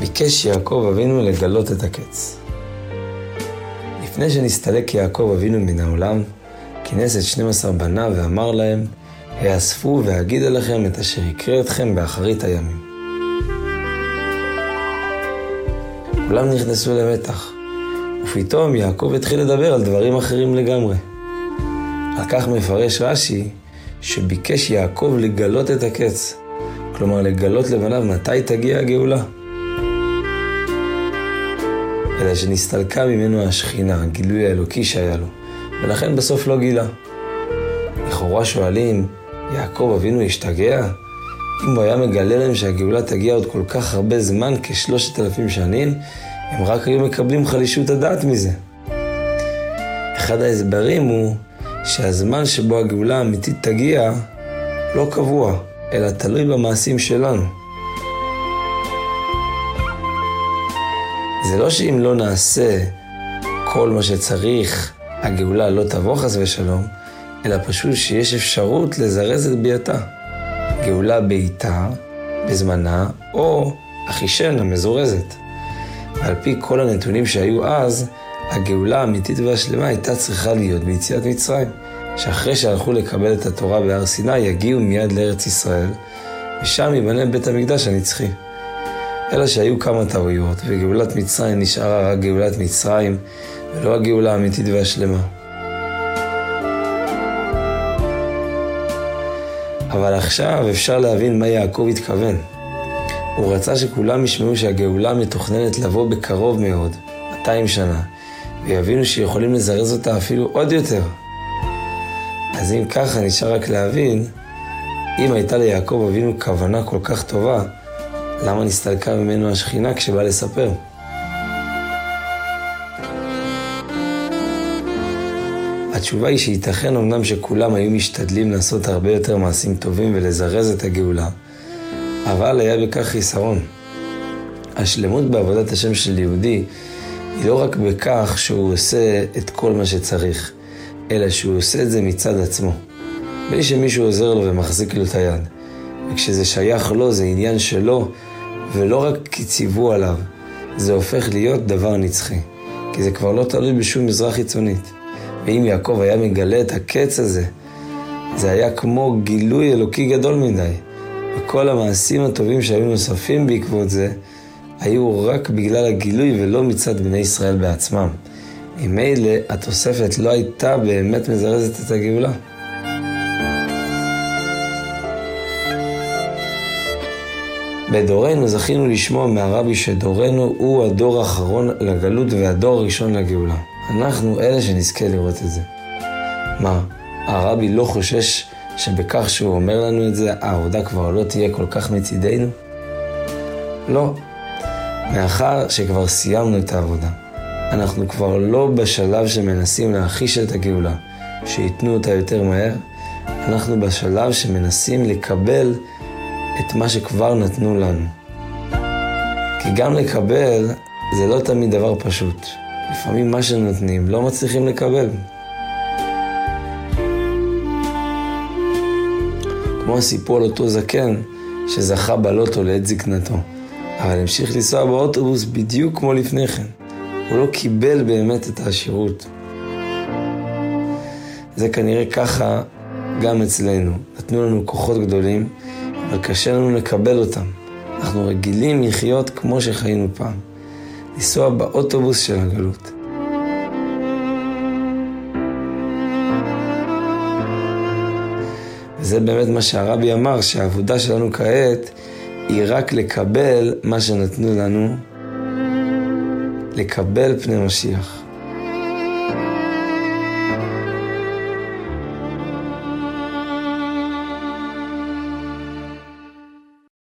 ביקש יעקב אבינו לגלות את הקץ. לפני שנסתלק יעקב אבינו מן העולם, כינס את 12 בניו ואמר להם, האספו ואגיד אליכם את אשר יקרה אתכם באחרית הימים. כולם נכנסו למתח, ופתאום יעקב התחיל לדבר על דברים אחרים לגמרי. על כך מפרש רש"י, שביקש יעקב לגלות את הקץ, כלומר לגלות לבניו מתי תגיע הגאולה. אלא שנסתלקה ממנו השכינה, הגילוי האלוקי שהיה לו, ולכן בסוף לא גילה. לכאורה שואלים, יעקב אבינו השתגע? אם הוא היה מגלה להם שהגאולה תגיע עוד כל כך הרבה זמן, כשלושת אלפים שנים, הם רק היו מקבלים חלישות הדעת מזה. אחד ההסברים הוא שהזמן שבו הגאולה האמיתית תגיע לא קבוע, אלא תלוי במעשים שלנו. זה לא שאם לא נעשה כל מה שצריך, הגאולה לא תבוא חס ושלום, אלא פשוט שיש אפשרות לזרז את ביאתה. גאולה בעיתה, בזמנה, או אחישן המזורזת. ועל פי כל הנתונים שהיו אז, הגאולה האמיתית והשלמה הייתה צריכה להיות ביציאת מצרים, שאחרי שהלכו לקבל את התורה בהר סיני, יגיעו מיד לארץ ישראל, ושם ייבנה בית המקדש הנצחי. אלא שהיו כמה טעויות, וגאולת מצרים נשארה רק גאולת מצרים, ולא הגאולה האמיתית והשלמה. אבל עכשיו אפשר להבין מה יעקב התכוון. הוא רצה שכולם ישמעו שהגאולה מתוכננת לבוא בקרוב מאוד, 200 שנה, ויבינו שיכולים לזרז אותה אפילו עוד יותר. אז אם ככה נשאר רק להבין, אם הייתה ליעקב אבינו כוונה כל כך טובה, למה נסתלקה ממנו השכינה כשבא לספר? התשובה היא שייתכן אמנם שכולם היו משתדלים לעשות הרבה יותר מעשים טובים ולזרז את הגאולה, אבל היה בכך חיסרון. השלמות בעבודת השם של יהודי היא לא רק בכך שהוא עושה את כל מה שצריך, אלא שהוא עושה את זה מצד עצמו. בלי שמישהו עוזר לו ומחזיק לו את היד. וכשזה שייך לו, זה עניין שלו, ולא רק כי ציוו עליו, זה הופך להיות דבר נצחי. כי זה כבר לא תלוי בשום מזרח חיצונית. ואם יעקב היה מגלה את הקץ הזה, זה היה כמו גילוי אלוקי גדול מדי. וכל המעשים הטובים שהיו נוספים בעקבות זה, היו רק בגלל הגילוי ולא מצד בני ישראל בעצמם. ממילא התוספת לא הייתה באמת מזרזת את הגאולה. בדורנו זכינו לשמוע מהרבי שדורנו הוא הדור האחרון לגלות והדור הראשון לגאולה. אנחנו אלה שנזכה לראות את זה. מה, הרבי לא חושש שבכך שהוא אומר לנו את זה, העבודה כבר לא תהיה כל כך מצידנו? לא. מאחר שכבר סיימנו את העבודה. אנחנו כבר לא בשלב שמנסים להחיש את הגאולה, שייתנו אותה יותר מהר, אנחנו בשלב שמנסים לקבל את מה שכבר נתנו לנו. כי גם לקבל זה לא תמיד דבר פשוט. לפעמים מה שנותנים לא מצליחים לקבל. כמו הסיפור על אותו זקן שזכה בלוטו לעת זקנתו, אבל המשיך לנסוע באוטובוס בדיוק כמו לפני כן. הוא לא קיבל באמת את העשירות. זה כנראה ככה גם אצלנו. נתנו לנו כוחות גדולים, אבל קשה לנו לקבל אותם. אנחנו רגילים לחיות כמו שחיינו פעם. לנסוע באוטובוס של הגלות. וזה באמת מה שהרבי אמר, שהעבודה שלנו כעת היא רק לקבל מה שנתנו לנו, לקבל פני משיח.